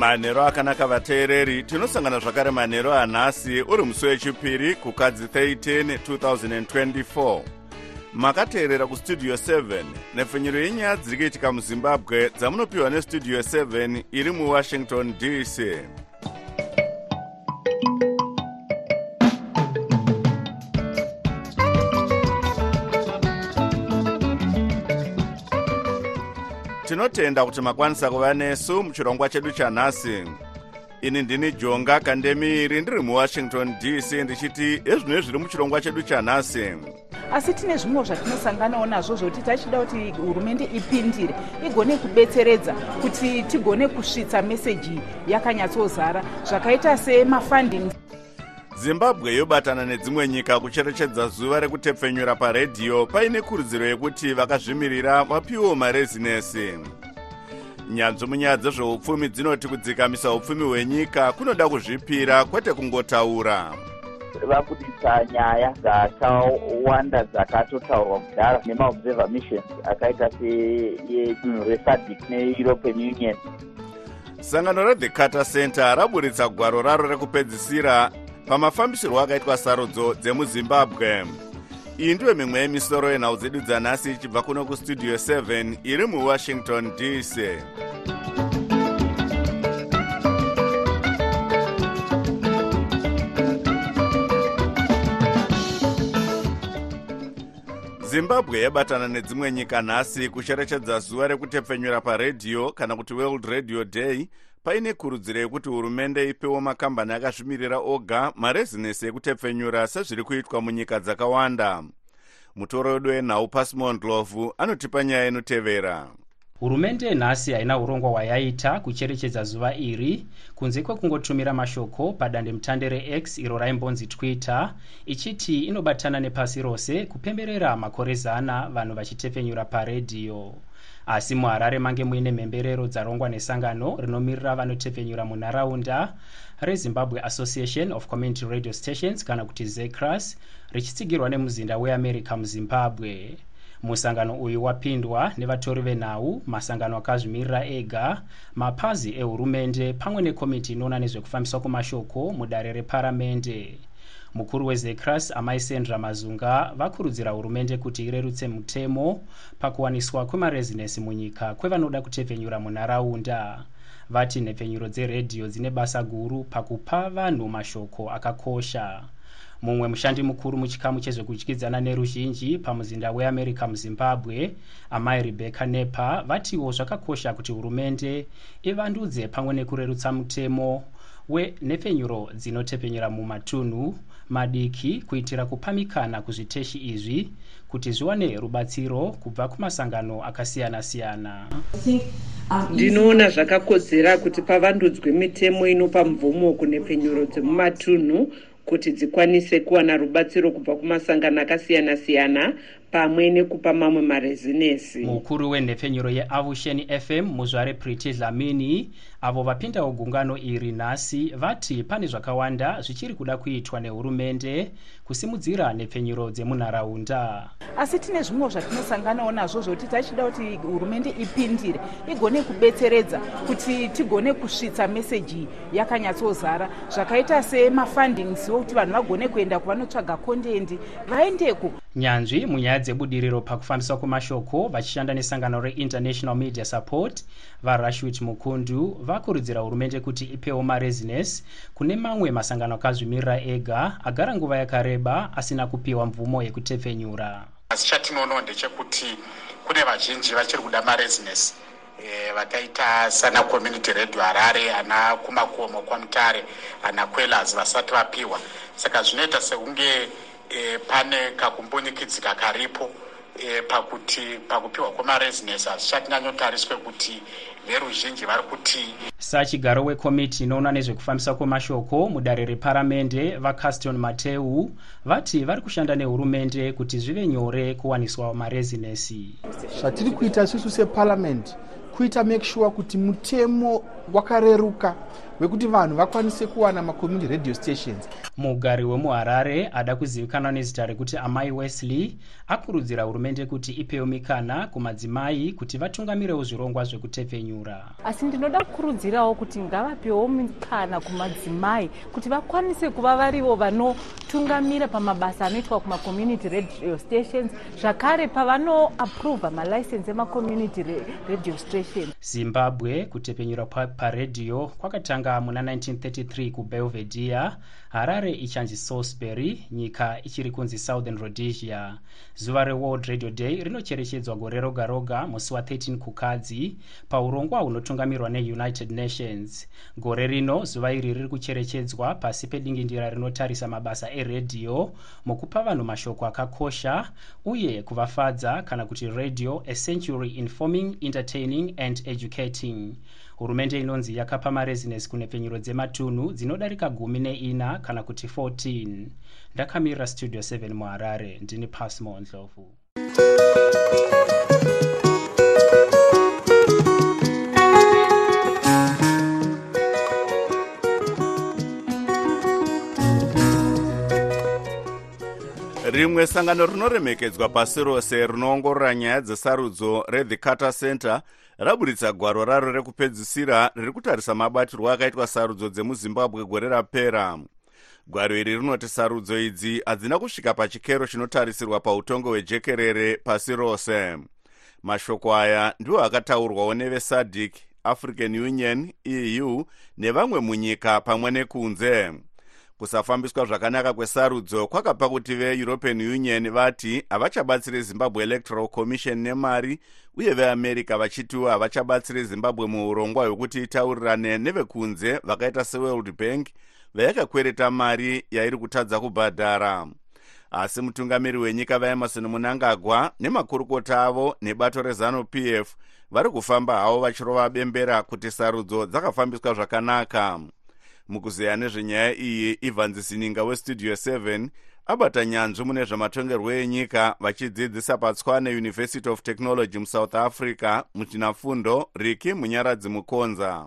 manhero akanaka vateereri tinosangana zvakare manhero anhasi uri musi wechipiri kukadzi 13 2024 makateerera kustudio 7 nepfenyuro yenyaya dziri kuitika muzimbabwe dzamunopiwa nestudio 7 iri muwashington dc tinotenda kuti makwanisa kuva nesu muchirongwa chedu chanhasi. Ini ndini jonga kandemiri ndiri muwashington dc ndichiti ezvino zviri muchirongwa chedu chanhasi. Asi tine zvimwe zvatinosanganawo nazvo zvokuti tachida kuti hurumende ipindire igone kubetseredza kuti tigone kusvitsa meseji yakanyatsozara zvakaita semafunding zimbabwe yobatana nedzimwe nyika kucherechedza zuva rekutepfenyura paredhiyo paine kurudziro yekuti vakazvimirira vapiwewo marezinesi. Nyanzvi munyaya dzezveupfumi dzinoti kudzikamisa upfumi hwenyika kunoda kuzvipira kwete kungotaura. Vabudisa nyaya dzakawanda dzakatotaurwa kudhara nemaobserver missions akaita seyedunhu resadic neeuropean union. Sangano rethe carter center raburitsa gwaro raro rekupedzisira pamafambisirwo akaitwa sarudzo dzemuzimbabwe. Iyi ndiyo mimwe yemisoro yenhau dzedu dzanhasi ichibva kuno kustudio 7 iri muwashington dc zimbabwe yabatana nedzimwe nyika nhasi kucherechedza zuva rekutepfenyura paredhiyo kana kuti world radio day paine kurudziro yekuti hurumende ipewo makambani akazvimirira oga marezinesi ekutepfenyura sezviri kuitwa munyika dzakawanda. Mutoro wedu wenhau pasimondlovu anotipa nyaya inotevera. Hurumende nhasi haina urongwa hwayaita kucherechedza zuva iri kunze kwekungotumira mashoko padandemutande rex iro raimbonzi twitter ichiti inobatana nepasi rose kupemberera makore zana vanhu vachitepfenyura paredhiyo asi muharare mange muine mhemberero dzarongwa nesangano rinomirira vanotepfenyura munharaunda rezimbabwe association of community radio stations kana kuti zecras richitsigirwa nemuzinda weamerica muzimbabwe. Musangano uyu wapindwa nevatori venhau masangano akazvimirira ega mapazi ehurumende pamwe nekomiti inoona nezvekufambiswa kwemashoko mudare reparamende mukuru wezecras amai sandra mazunga vakurudzira hurumende kuti irerutse mutemo pakuwaniswa kwemarezinesi munyika kwevanoda kutepfenyura munharaunda. Vati nhepfenyuro dzeredhiyo dzine basa guru pakupa vanhu mashoko akakosha. Mumwe mushandi mukuru muchikamu chezvekudyidzana neruzhinji pamuzinda weamerica muzimbabwe amai rebecca nepa vatiwo zvakakosha kuti hurumende ivandudze pamwe nekurerutsa mutemo wenhepfenyuro dzinotepfenyura mumatunhu madiki kuitira kupamikana kuzviteshi izvi kuti zviwane rubatsiro kubva kumasangano akasiyana-siyana. Ndinoona zvakakodzera kuti pavandudzwe mitemo inopa mvumo kunhepfenyuro dzemumatunhu kuti dzikwanise kuwana rubatsiro kubva kumasangano akasiyana-siyana pamwe nekupa mamwe marezinesi mukuru wenhepfenyuro yeavusheni fm muzvare priti dlamini avo vapindawo gungano iri nhasi vati pane zvakawanda zvichiri kuda kuitwa nehurumende kusimudzira nhepfenyuro dzemunharaunda. Asi tine zvimwe zvatinosanganawo nazvo zvokuti tachida kuti hurumende ipindire igone kubetseredza kuti tigone kusvitsa meseji yakanyatsozara. Zvakaita semafundings wokuti vanhu vagone kuenda kuvanotsvaga kondendi vaendeko nyanzvi munyaya dzebudiriro pakufambiswa kwemashoko vachishanda nesangano reinternational media support varashwit mukundu vakurudzira hurumende kuti ipewo marezinesi kune mamwe masangano akazvimirira ega agara nguva yakareba asina kupiwa mvumo yekutepfenyura asi chatinoonawo ndechekuti kune vazhinji vachiri kuda marezinesi e, vakaita sana community radio harare ana kumakomo kwamutare ana quelas vasati vapiwa. Saka zvinoita sekunge e, pane kakumbunikidzika karipo e, pakuti pakupiwa kwemaresinesi hazvichati nyanyotariswe kuti veruzhinji vari kuti sachigaro wekomiti inoona nezvekufambisa kwemashoko mudare reparamende vacaston mateu vati vari kushanda nehurumende kuti zvive nyore kuwaniswa marezinesi zvatiri kuita isusu separamend kuita make sure kuti mutemo wakareruka wekuti vanhu vakwanise kuwana macommunity radio stations. Mugari wemuharare ada kuzivikanwa nezita rekuti amai wesley akurudzira hurumende kuti ipewo mikana kumadzimai kuti vatungamirewo zvirongwa zvekutepfenyura. Asi ndinoda kukurudzirawo kuti ngavapewo mikana kumadzimai kuti vakwanise kuva varivo vanotungamira pamabasa anoitwa kumacommunity radio stations zvakare pavanoapruvha malicense emacommunity radio station zimbabwe kutepfenyura paredhiyo kwakatanga kutonga muna 1933 kubelvedere harare ichanzi salisbury nyika ichiri kunzi southern rhodesia. Zuva reworld radio day rinocherechedzwa gore roga roga musi wa13 kukadzi paurongwa hunotungamirwa neunited nations. Gore rino zuva iri riri kucherechedzwa pasi pedingindira rinotarisa mabasa eredhiyo mukupa vanhu mashoko akakosha uye kuvafadza kana kuti radio a century informing entertaining and educating hurumende inonzi yakapa marezinesi kunepfenyuro dzematunhu dzinodarika gumi neina kana kuti 14 ndakamirira studio 7 muharare ndini pasmo ndlovu. Rimwe sangano rinoremekedzwa pasi rose rinoongorora nyaya dzesarudzo rethe carter center raburitsa gwaro raro rekupedzisira riri kutarisa mabatirwo akaitwa sarudzo dzemuzimbabwe gore rapera. Gwaro iri rinoti sarudzo idzi hadzina kusvika pachikero chinotarisirwa pautongo hwejekerere pasi rose. Mashoko aya ndiwo akataurwawo nevesadc african union eu nevamwe munyika pamwe nekunze kusafambiswa zvakanaka kwesarudzo kwakapa kuti veeuropean union vati havachabatsiri zimbabwe electoral commission nemari uye veamerica vachitiwo havachabatsiri zimbabwe muurongwa hwekuti itaurirane nevekunze vakaita seworld bank vayakakwereta mari yairi kutadza kubhadhara. Asi mutungamiri wenyika vaemarson munangagwa nemakurukota avo nebato rezanup f vari kufamba havo vachirova bembera kuti sarudzo dzakafambiswa zvakanaka mukuzeya nezvenyaya iyi ivanzi sininga westudio 7 abata nyanzvi mune zvamatongerwo enyika vachidzidzisa patswane university of technology musouth africa muchinafundo riki munyaradzi mukonza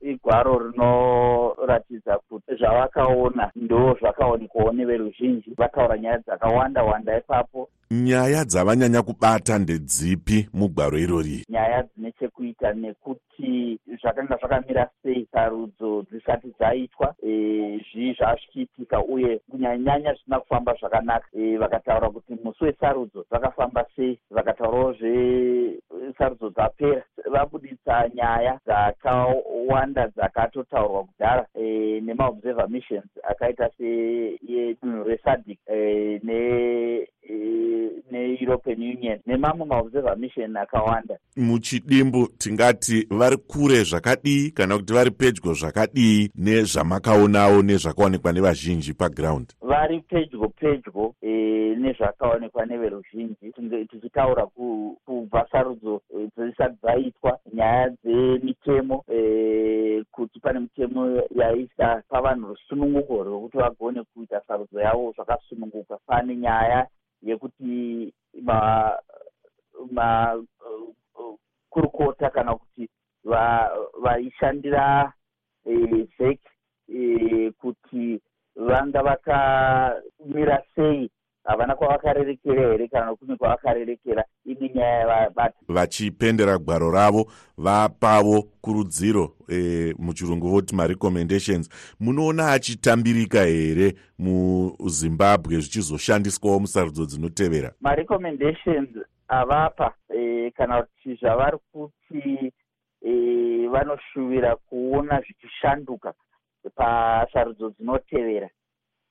igwaro rinoratidza kuti zvavakaona ndo zvakaonekwawo neveruzhinji vataura nyaya dzakawanda wanda ipapo nyaya dzavanyanya kubata ndedzipi mugwaro irori? Nyaya dzine chekuita nekuti zvakanga zvakamira sei sarudzo dzisati dzaitwa e, zvii zvazvichiitika uye kunyanyanyanya zvisina kufamba zvakanaka. E, vakataura kuti musi wesarudzo zvakafamba sei vakataurawo zvesarudzo dzapera. Vabudisa nyaya dzakawanda dzakatotaurwa kudhara e, nemaobserver missions akaita seyedunhu resadc e, ne neeuropean union nemamwe maobserver mission akawanda. Muchidimbu tingati vari kure zvakadii kana kuti vari pedyo zvakadii nezvamakaonawo nezvakaonekwa nevazhinji paground? Vari pedyo pedyo e, nezvakaonekwa neveruzhinji. Tichitaura kubva sarudzo dzisati dzaitwa nyaya dzemitemo e, kuti pane mitemo yaisa pavanhu rusununguko rwekuti vagone kuita sarudzo yavo zvakasununguka. Pane nyaya yekuti makurukota ma, kana kuti vaishandira e, zek e, kuti vanga vakamira sei havana kwavakarerekera here kana kune kwavakarerekera ine nyaya yavabata? Vachipendera gwaro ravo vapavo kurudziro e, muchirungu voti marecommendations munoona achitambirika here muzimbabwe zvichizoshandiswawo musarudzo dzinotevera? Marecommendations avapa e, kana kuti zvavari kuti e, vanoshuvira kuona zvichishanduka pasarudzo dzinotevera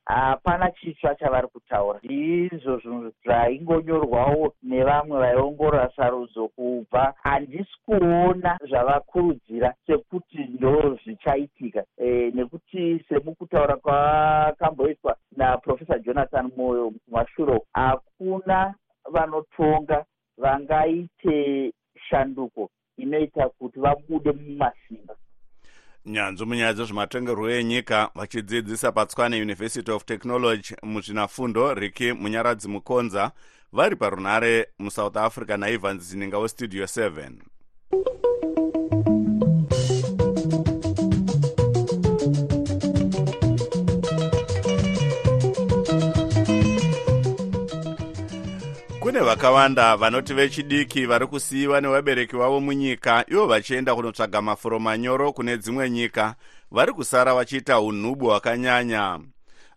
hapana chitsva chavari kutaura. Ndizvo zvinhu zvaingonyorwawo nevamwe vaiongorora sarudzo kubva. Handisi kuona zvavakurudzira sekuti ndo zvichaitika e, nekuti semukutaura kwakamboitwa naprofesa jonathan moyo kumashure hakuna vanotonga vangaite shanduko inoita kuti vabude mumasimba nyanzvi munyaya dzezvematongerwo enyika vachidzidzisa patswane university of technology muzvinafundo riki munyaradzi mukonza vari parunhare musouth africa naivans zininga westudio 7 kune vakawanda vanoti vechidiki vari kusiyiwa nevabereki vavo munyika ivo vachienda kunotsvaga mafuro manyoro kune dzimwe nyika vari kusara vachiita unhubu hwakanyanya.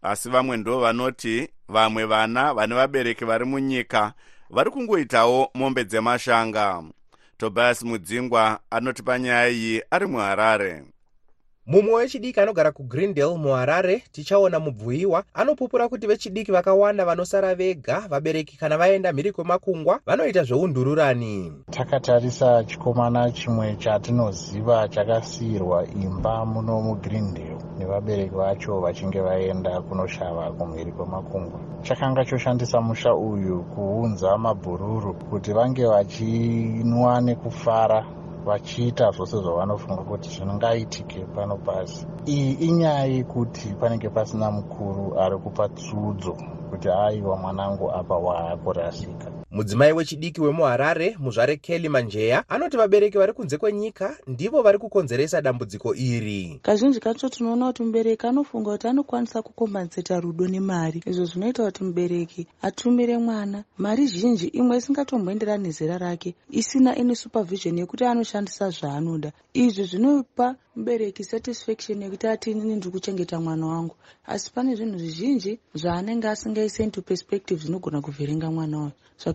Asi vamwe ndo vanoti vamwe vana vane vabereki vari munyika vari kungoitawo mombe dzemashanga. Tobias mudzingwa anotipa nyaya iyi ari muharare mumwe wechidiki anogara kugrindale muharare tichaona mubvuyiwa anopupura kuti vechidiki vakawanda vanosara vega vabereki kana vaenda mhiri kwemakungwa vanoita zveundururani. Takatarisa chikomana chimwe chatinoziva chakasiyirwa imba muno mugrindale nevabereki vacho vachinge vaenda kunoshava kumhiri kwemakungwa chakanga choshandisa musha uyu kuunza mabhururu kuti vange vachinwa nekufara vachiita zvose zvavanofunga kuti zvingaitike pano pasi. Iyi inyaya yekuti panenge pasina mukuru ari kupa tsudzo kuti aiwa mwanangu apa waakurasika mudzimai wechidiki wemuharare muzvare kelly manjeya anoti vabereki vari kunze kwenyika ndivo vari kukonzeresa dambudziko iri. Kazhinji kacho tinoona kuti mubereki anofunga kuti anokwanisa kukombanzeta rudo nemari. Izvo zvinoita kuti mubereki atumire mwana. Mari zhinji imwe isingatomboenderani nezera rake isina ini supervision yekuti anoshandisa zvaanoda. Izvi zvinopa mubereki satisfaction yekuti ati inini ndiri kuchengeta mwana wangu. Asi pane zvinhu zvizhinji zvaanenge asingaise into perspective zvinogona kuvherenga mwana wayo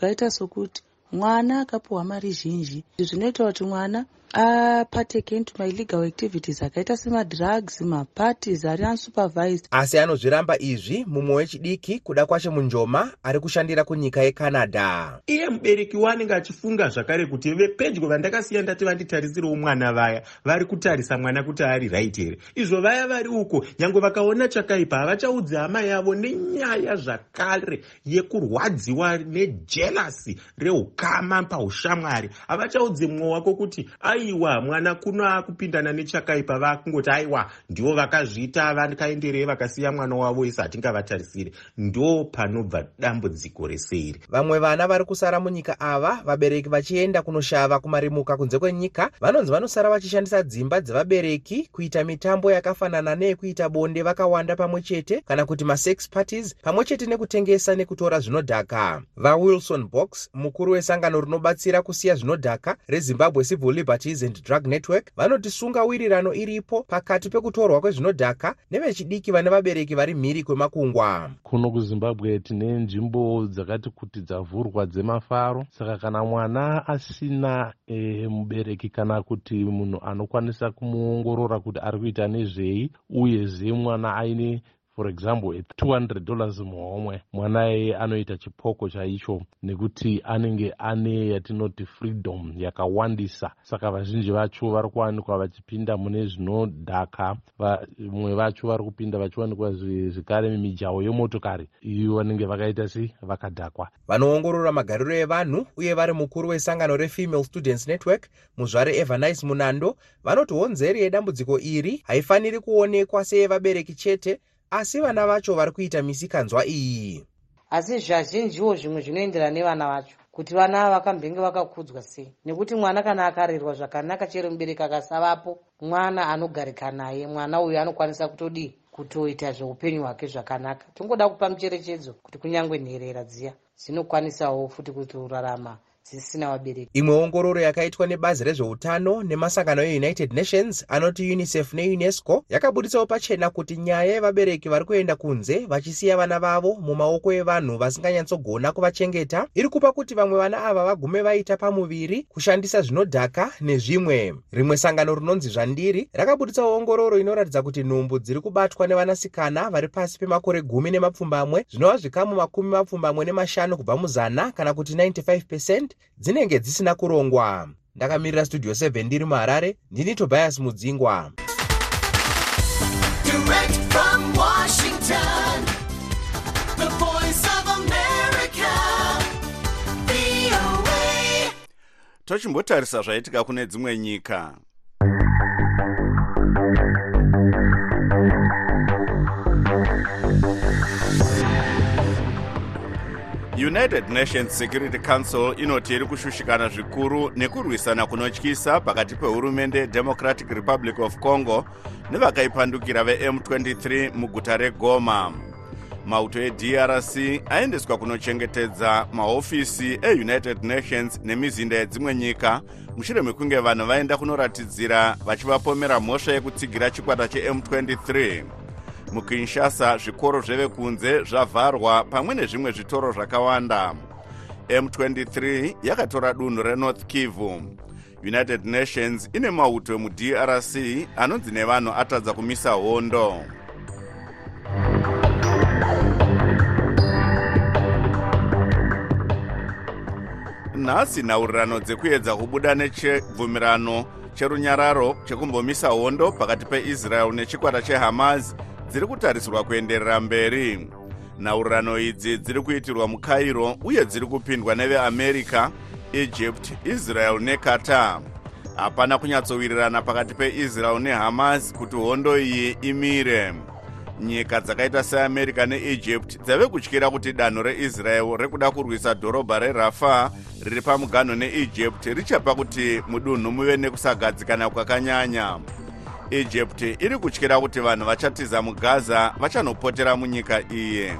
zvakaita sokuti mwana akapiwa mari zhinji. Zvinoita kuti mwana apateke into my legal activities. Akaita semadrugs maparties ari unsupervised. Asi anozviramba izvi mumwe wechidiki kuda kwacho munjoma ari kushandira kunyika yecanada. Iye mubereki waanenge achifunga zvakare kuti vepedyo vandakasiya ndati vanditarisirawo mwana vaya vari kutarisa mwana kuti ari right here. Izvo vaya vari uko nyange vakaona chakaipa havachaudzi hama yavo nenyaya zvakare yekurwadziwa nejelasi reukama paushamwari. Havachaudzi mumwe wako kuti aiwa mwana kuno akupindana nechakaipa vakungoti aiwa ndivo vakazviita vakaenderei vakasiya mwana wavo isi hatingavatarisiri ndo panobva dambudziko reseri vamwe vana vari kusara munyika ava vabereki vachienda kunoshava kumarimuka kunze kwenyika vanonzi vanosara vachishandisa dzimba dzevabereki kuita mitambo yakafanana neyekuita bonde vakawanda pamwe chete kana kuti masex parties pamwe chete nekutengesa nekutora zvinodhaka. Vawilson box mukuru wesangano rinobatsira kusiya zvinodhaka rezimbabwe civil liberties and drug network vanoti sunga wirirano iripo pakati pekutorwa kwezvinodhaka nevechidiki vane vabereki vari mhiri kwemakungwa. Kuno kuzimbabwe tine nzvimbo dzakati kuti dzavhurwa dzemafaro. Saka kana mwana asina e, mubereki kana kuti munhu anokwanisa kumuongorora kuti ari kuita nezvei uyezve mwana aine for example 200 dollars muhomwe mwana iyeye anoita chipoko chaicho nekuti anenge ane yatinoti freedom yakawandisa. Saka vazhinji vacho vari kuwanikwa vachipinda mune zvinodhaka. Vamwe vacho vari kupinda vachiwanikwa zvekare mimijaho yemotokari. Iyo vanenge vakaita sei vakadhakwa. Vanoongorora magariro evanhu uye vari mukuru wesangano refemale students network muzvare evanice munando vanoti honzeri yedambudziko iri. Haifaniri kuonekwa seyevabereki chete asi vana vacho vari kuita misikanzwa iyi. Asi zvazhinjiwo zvimwe zvinoenderana nevana vacho kuti vana ava vakambenge vakakudzwa sei. Nekuti mwana kana akarerwa zvakanaka chero mubereki akasavapo mwana anogarika naye mwana uyu anokwanisa kutodii kutoita zveupenyu hwake zvakanaka. Tingoda kupa mucherechedzo kuti kunyange nherera dziya dzinokwanisawo futi kutorarama dzisina vabereki. Imwe ongororo yakaitwa nebazi rezveutano nemasangano eunited nations anoti unicef neunesco yakabuditsawo pachena kuti nyaya yevabereki vari kuenda kunze vachisiya vana vavo mumaoko evanhu vasinganyatsogona kuvachengeta. Iri kupa kuti vamwe vana ava vagume vaita pamuviri kushandisa zvinodhaka nezvimwe. Rimwe sangano rinonzi zvandiri rakabuditsawo ongororo inoratidza kuti nhumbu dziri kubatwa nevanasikana vari pasi pemakore gumi nemapfumbamwe zvinova zvikamu makumi mapfumbamwe nemashanu kubva muzana kana kuti 95 percent dzinenge dzisina kurongwa. Ndakamirira studio 7 ndiri muharare ndini tobias mudzingwa. Tochimbotarisa zvaitika kune dzimwe nyika. United nations security council inoti iri kushushikana zvikuru nekurwisana kunotyisa pakati pehurumende democratic republic of congo nevakaipandukira vem23 muguta regoma. Mauto edrc aendeswa kunochengetedza mahofisi eunited nations nemizinda yedzimwe nyika. Mushure mekunge vanhu vaenda kunoratidzira vachivapomera mhosva yekutsigira chikwata che-m23 mukinshasa zvikoro zvevekunze zvavharwa pamwe nezvimwe zvitoro zvakawanda. M23 yakatora dunhu renorth kivu. United nations ine mauto emudrc anonzi nevanhu atadza kumisa hondo. Nhasi nhaurirano dzekuedza kubuda nechibvumirano cherunyararo chekumbomisa hondo pakati peisrael nechikwata chehamas dziri kutarisirwa kuenderera mberi. Nhaurirano idzi dziri kuitirwa mucairo uye dziri kupindwa neveamerica egypt israel neqatar hapana kunyatsowirirana pakati peisrael nehamas kuti hondo iyi imire. Nyika dzakaita seamerica neegypt dzave kutyira kuti danho reisrael rekuda kurwisa dhorobha rerafa riri pamuganho neegypt richapa kuti mudunhu muve nekusagadzikana kwakanyanya egypt iri kutyira kuti vanhu vachatiza mugaza vachanopotera munyika iyi.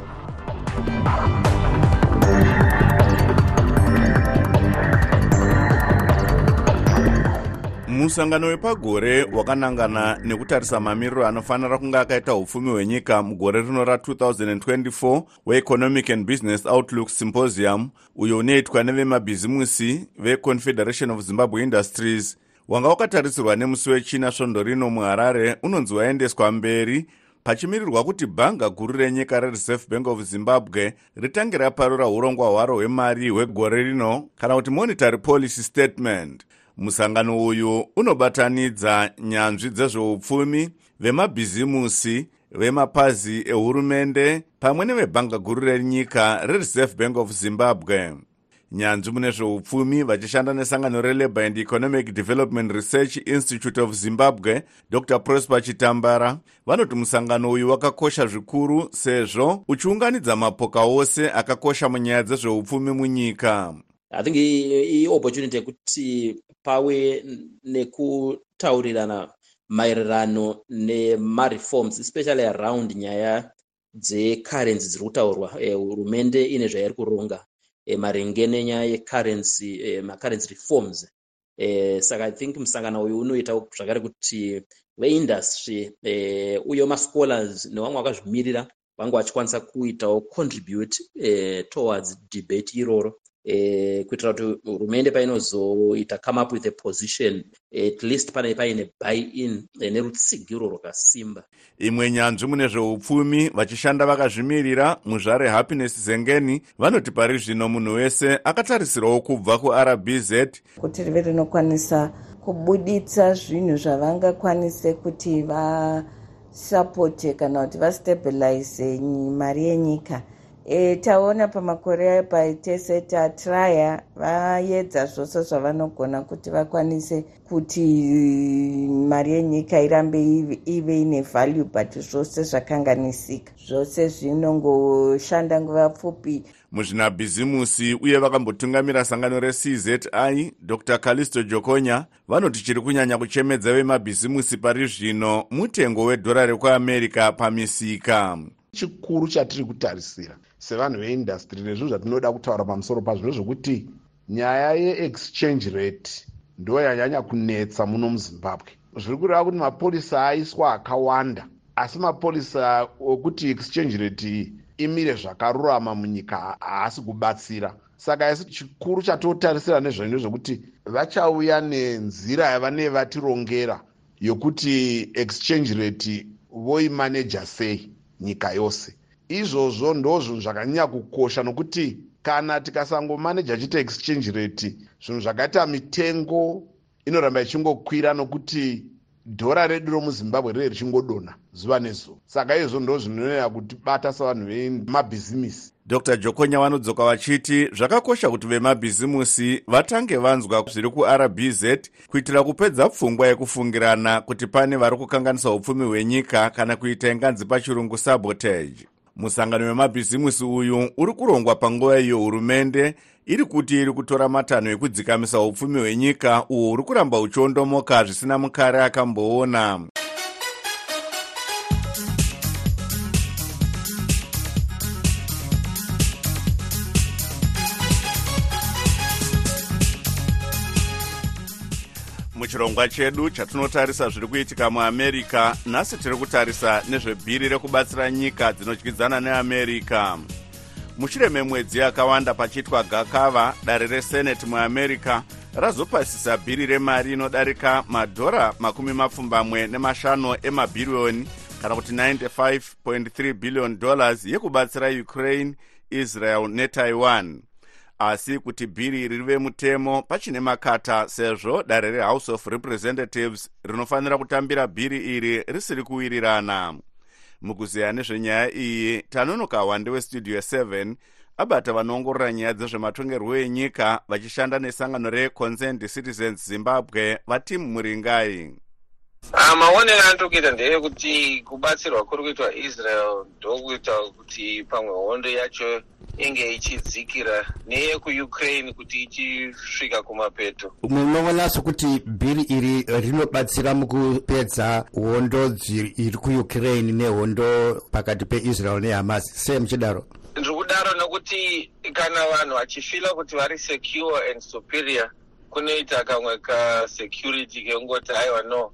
Musangano wepagore wakanangana nekutarisa mamiriro anofanira kunge akaita upfumi hwenyika mugore rino ra2024 weeconomic and business outlook symposium uyo unoitwa nevemabhizimusi veconfederation of zimbabwe industries wanga wakatarisirwa nemusi wechina svondo rino muharare unonzi waendeswa mberi pachimirirwa kuti bhanga guru renyika rereserve bank of zimbabwe ritange raparura urongwa hwaro hwemari hwegore rino kana kuti monetary policy statement. Musangano uyu unobatanidza nyanzvi dzezveupfumi vemabhizimusi vemapazi ehurumende pamwe nevebhanga guru renyika rereserve bank of zimbabwe nyanzvi mune zveupfumi vachishanda nesangano relabour and economic development research institute of zimbabwe dr. Prosper chitambara. Vanoti musangano uyu wakakosha zvikuru sezvo uchiunganidza mapoka ose akakosha munyaya dzezveupfumi munyika. I think iopportunity yekuti pave nekutaurirana maererano nemareforms especially around nyaya dzecurrency dziri kutaurwa hurumende e, ine zvairi kuronga e, maringe nenyaya yecurrency e, macurrency reforms. E, saka i think musangano uyu unoita zvakare kuti veindustry e, uye mascholars nevamwe vakazvimirira vange vachikwanisa kuitawo contribute e, towards debate iroro eh, kuitira kuti hurumende painozoita come up with a position at least pane paine buy in eh, nerutsigiro rwakasimba. Imwe nyanzvi mune zveupfumi vachishanda vakazvimirira muzvare happiness zengeni vanoti pari zvino munhu wese akatarisirwawo kubva kurbz kuti rive rinokwanisa kubuditsa zvinhu zvavangakwanise kuti vasapote kana kuti vastabilize mari yenyika e, taona pamakore paitese tatraya vaedza zvose zvavanogona kuti vakwanise kuti mari yenyika irambe ive ine value but zvose zvakanganisika. Zvose zvinongoshanda nguva pfupi. Muzvinabhizimusi uye vakambotungamira sangano reci dr. Calisto jokonya vanoti chiri kunyanya kuchemedza vemabhizimusi pari zvino mutengo wedhora rekuamerica pamisika chikuru chatiri kutarisira sevanhu veindastry nezvinhu zvatinoda kutaura pamusoro pazvo zvokuti nyaya yeexchange rate ndo yanyanya kunetsa muno muzimbabwe. Zviri kureva kuti mapolisa aiswa akawanda asi mapolisa okuti exchange rate iyi imire zvakarurama munyika haasi kubatsira. Saka isi chikuru chatotarisira nezvaino zvokuti vachauya nenzira yavanee vatirongera yokuti exchange rate voimaneja sei nyika yose. Izvozvo ndo zvinhu zvakanyanya kukosha nokuti kana tikasangomaneja chiita exchange rate zvinhu zvakaita mitengo inoramba ichingokwira nokuti dhora redu romuzimbabwe riri richingodonha zuva nezuva. Saka izvo ndo zvinonyanya kutibata savanhu vemabhizimisi dr. Jokonya vanodzoka vachiti zvakakosha kuti vemabhizimusi vatange vanzwa zviri kurbz kuitira kupedza pfungwa yekufungirana kuti pane vari kukanganisa upfumi hwenyika kana kuita inganzi pachirungu sabotage musangano wemabhizimusi uyu uri kurongwa panguva iyo hurumende iri kuti iri kutora matanho ekudzikamisa upfumi hwenyika uhwo huri kuramba uchiondomoka zvisina mukare akamboona muchirongwa chedu chatinotarisa zviri kuitika muamerica nhasi tiri kutarisa nezvebhiri rekubatsira nyika dzinodyidzana neamerica. Mushure memwedzi yakawanda pachiitwa gakava dare reseneti muamerica razopasisa bhiri remari inodarika madhora makumi mapfumbamwe nemashanu emabhiriyoni kana kuti 95.3 billion dollars yekubatsira ukraine israel netaiwan asi kuti bhiri iri rive mutemo pachine makata sezvo dare rehouse of representatives rinofanira kutambira bhiri iri risiri kuwirirana. Mukuziya nezvenyaya iyi tanonoka wande westudio 7 abata vanoongorora nyaya dzezvematongerwo enyika vachishanda nesangano reconcerned citizens zimbabwe vatimu muringai. Maonero anotokuita ndeyekuti kubatsirwa kuri kuitwa israel ndokuita kuti pamwe hondo yacho inge ichidzikira neyekuukraine kuti ichisvika kumapeto. Munoona sokuti bhiri iri rinobatsira mukupedza hondo iri kuukraine nehondo pakati peisrael nehamas. Sei muchidaro? Ndiri kudaro nokuti kana vanhu vachifila kuti vari secure and superior kunoita kamwe kasecurity kekungoti aiwa no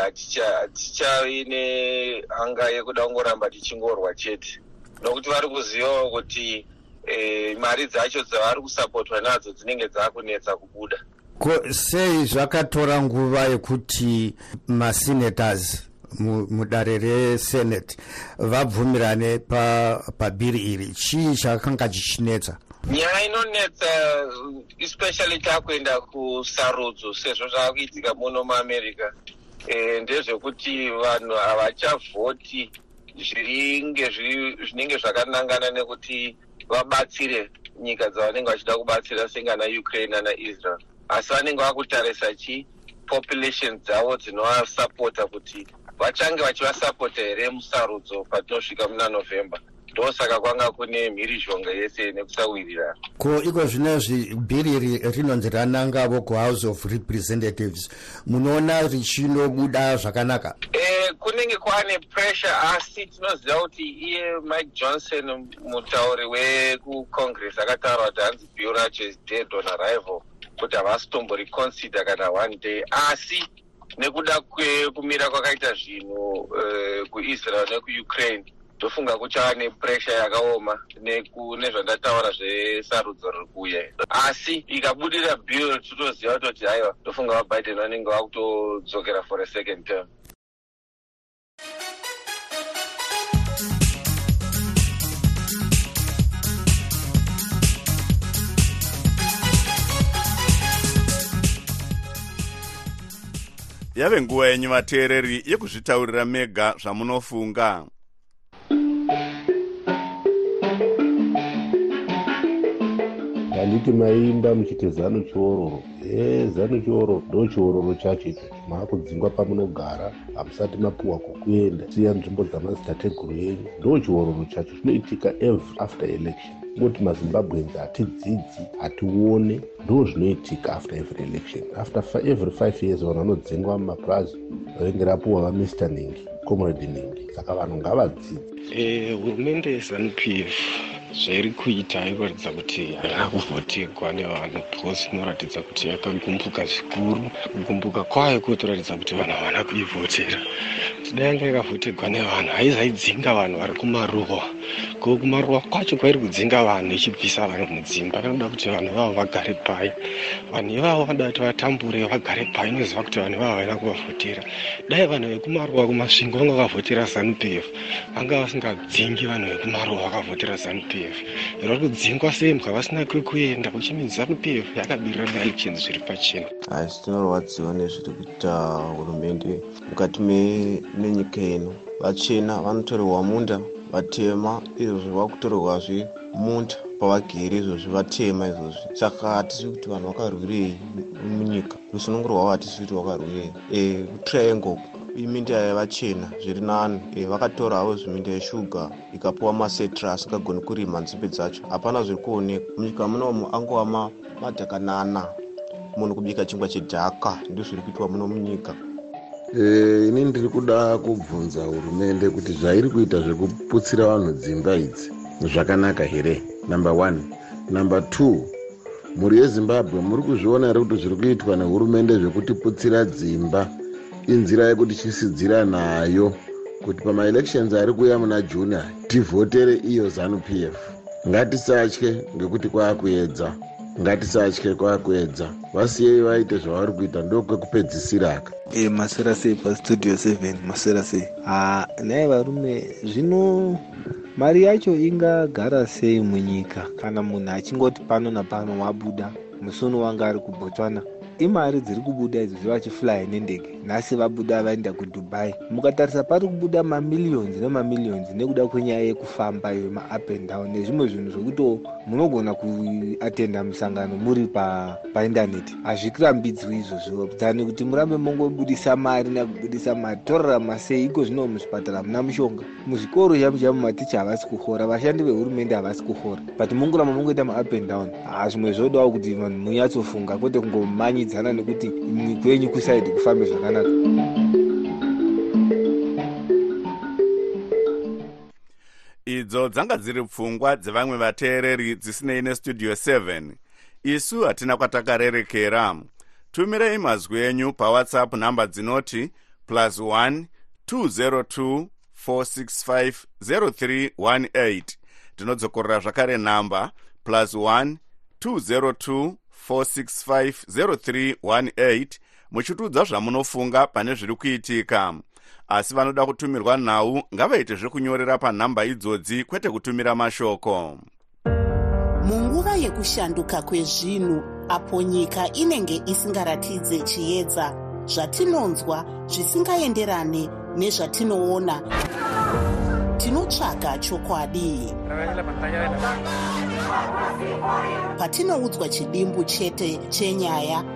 hatichavi nehanga yekuda kungoramba tichingorwa chete nokuti vari kuzivawo kuti e, mari dzacho dzavari kusapotwa nadzo dzinenge dzaakunetsa kubuda. Ko sei zvakatora nguva yekuti masenators mudare resenate vabvumirane pabhiri pa iri? Chii chakanga chichinetsa? Nyaya inonetsa especially takuenda kusarudzo sezvo zvaakuitika muno muamerica e, ndezvekuti vanhu havachavhoti zviringe zvinenge zvakanangana nekuti vabatsire nyika dzavanenge vachida kubatsira sengana ukraine naisrael asi vanenge vakutarisa chi population dzavo dzinovasapota kuti vachange vachivasapota here musarudzo patinosvika muna november ndosaka kwanga kune mhirizhonga yese nekusawirirana ko iko zvinezvi bhiri iri rinonzi ranangavo kuhouse of representatives. Munoona richinobuda zvakanaka? E, kunenge kwaane pressure asi tinoziva kuti iye mike johnson mutauri wekucongress akataura kuti hanzi bill racho is dead on arrival kuti havasi tomboriconsider kana one day. Asi nekuda kwekumira kwakaita zvinhu uh, kuisrael nekuukraine ndofunga kuchava nepressure yakaoma nezvandataura zvesarudzo riri kuuya asi ikabudira bill totoziva kutoti haiwa ndofunga vabiden vanenge vakutodzokera for a second term. Yave nguva yenyu vateereri yekuzvitaurira mega zvamunofunga handiti maimba muchiti zanu chiororo. E zanu chiororo ndo chiororo chacho icho. Maakudzingwa pamunogara hamusati mapiwa kokuenda siya nzvimbo dzamadzitateguru enyu ndo chiororo chacho zvinoitika every after election. Moti mazimbabwens hatidzidzi hatione ndo zvinoitika after every election. After every five years vanhu vanodzingwa mumaplaza ringe rapiwa vamr ningi comrade ningi. Saka vanhu ngavadzidzi hurumende yezanup f zvairi kuita ikuratidza kuti haina kuvhotegwa nevanhu because inoratidza kuti yakagumbuka zvikuru. Kugumbuka kwayo kutoratidza kuti vanhu havana kuivhotera. Tidai yanga yakavhotegwa nevanhu haizaidzinga vanhu vari kumaruva ko kumaruwa kwacho kwairi kudzinga vanhu ichibvisa vanhu mudzimba. Vanoda kuti vanhu ivavo vagare pai vanhu ivavo vanoda kuti vatambure vagare pai inoziva kuti vanhu ivavo vaina kuvavhotera. Dai vanhu vekumaruwa kumasvingo vanga vakavhotera zanup f vanga vasingadzingi vanhu vekumaruwa vakavhotera zanup f vari kudzingwa sembwa vasina kwekuenda kuchimi zanup f yakabirira maelections zviri pachena. Asi tinorwadziwa nezviri kuita hurumende. Mukati menyika ino vachena vanotorerwa munda vatema izvozvi vakutorerwazve munda pavagere izvozvi vatema izvozvi. Saka hatisi kuti vanhu vakarwirei munyika rusunungu rwavo hatisi kuti vakarwirei e, kutriangle iminda yavachena zviri nani. E, vakatora havo zviminda yeshuga ikapiwa masetra asingagoni kurima nzimbe dzacho. Hapana zviri kuoneka. Munyika munomu angova madhakanana. Munhu kubika chingwa chedhaka ndozviri kuitwa muno munyika ini ndiri kuda kubvunza hurumende kuti zvairi kuita zvekuputsira vanhu dzimba idzi? Zvakanaka here? Number one. Number two mhuri yezimbabwe muri kuzviona here kuti zviri kuitwa nehurumende zvekutiputsira dzimba? Inzira yekuti chisidzira nayo kuti pamaelections ari kuuya muna juni tivhotere iyo zanup f. Ngatisatye ngekuti kwaakuedza ngatisatye kwaakuedza vasiyei vaite zvavari kuita ndokwekupedzisira aka e masera sei pastudio 7 masera sei? Ha nai varume zvino mari yacho ingagara sei munyika? Kana munhu achingoti pano napano wabuda musono wanga ari kubotswana imari dziri kubuda idzo vachifly nendege nhasi vabuda vaenda kudubai. Mukatarisa pari kubuda mamiliyons nemamiliyons nekuda kwenyaya yekufamba iyo maup and down nezvimwe zvinhu zvekuti munogona kuatenda musangano muri paindaneti hazvirambidzwi izvozvo dzani kuti murambe mongobudisa mari nakubudisa mari torarama sei iko zvino muzvipatara muna mushonga. Muzvikoro chamu chamu maticha havasi kuhora vashandi vehurumende havasi kuhora. But mongoramba mongoita maup and down hazvimwe zvodawo kuti vanhu munyatsofunga kwete kungomanyidzana nekuti kwenyu kusaidi kufambe zvakanaka idzo dzanga dziri pfungwa dzevamwe vateereri dzisinei nestudio 7 isu hatina kwatakarerekera. Tumirei mazwi enyu pawhatsapp nhamba dzinoti plus 1 202 465 0318 tinodzokorera zvakare nhamba plus 1 202 465 0318 muchitiudza zvamunofunga pane zviri kuitika. Asi vanoda kutumirwa nhau ngavaite zvekunyorera panhamba idzodzi kwete kutumira mashoko. Munguva yekushanduka kwezvinhu apo nyika inenge isingaratidze chiedza zvatinonzwa zvisingaenderane nezvatinoona. Tinotsvaga chokwadi. Patinoudzwa chidimbu chete chenyaya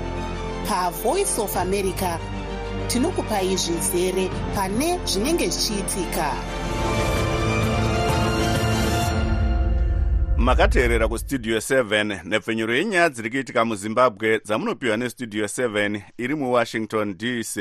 pavoice of america. Tinokupai zvizere pane zvinenge zvichiitika. Makateerera kustudio 7 nepfenyuro yenyaya dziri kuitika muzimbabwe dzamunopiwa nestudio 7 iri muwashington dc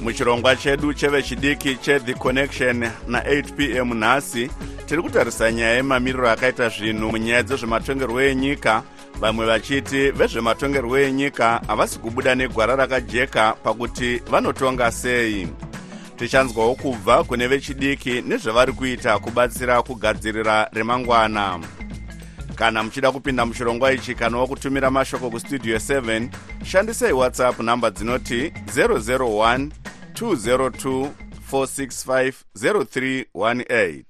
muchirongwa chedu chevechidiki cheThe connection na8 p m nhasi tiri kutarisa nyaya yemamiriro akaita zvinhu munyaya dzezvematongerwo enyika. Vamwe vachiti vezvematongerwo enyika havasi kubuda negwara rakajeka pakuti vanotonga sei. Tichanzwawo kubva kune vechidiki nezvavari kuita kubatsira kugadzirira remangwana kana muchida kupinda muchirongwa ichi kana wokutumira mashoko kustudio 7 shandisai whatsapp nhamba dzinoti 001 202 465 0318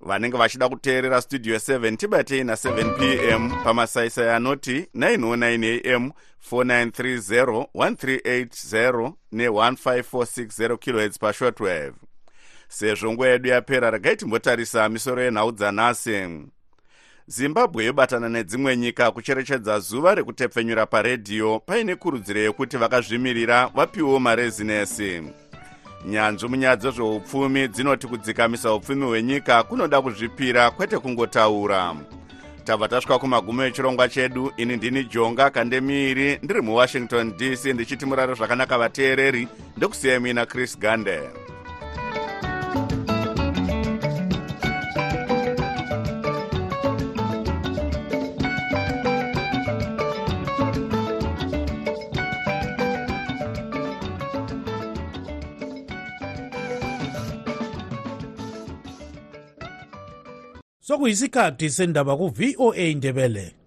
vanenge vachida kuteerera studio 7 tibatei na7 p m pamasaisai anoti 909 am 4930 1380 ne1546 khz pashortwave sezvo nguva yedu yapera regai timbotarisa misoro yenhau dzanhasi zimbabwe yobatana nedzimwe nyika kucherechedza zuva rekutepfenyura paredhiyo paine kurudziro yekuti vakazvimirira vapiwewo marezinesi. Nyanzvi munyaya dzezveupfumi dzinoti kudzikamisa upfumi hwenyika kunoda kuzvipira kwete kungotaura. Tabva tasvika kumagumo echirongwa chedu ini ndini jonga kandemiiri ndiri muwashington dc ndichiti murare zvakanaka vateereri ndokusiyai muina chris gande kwakuyisikhathi sendaba ku-voa ndebele.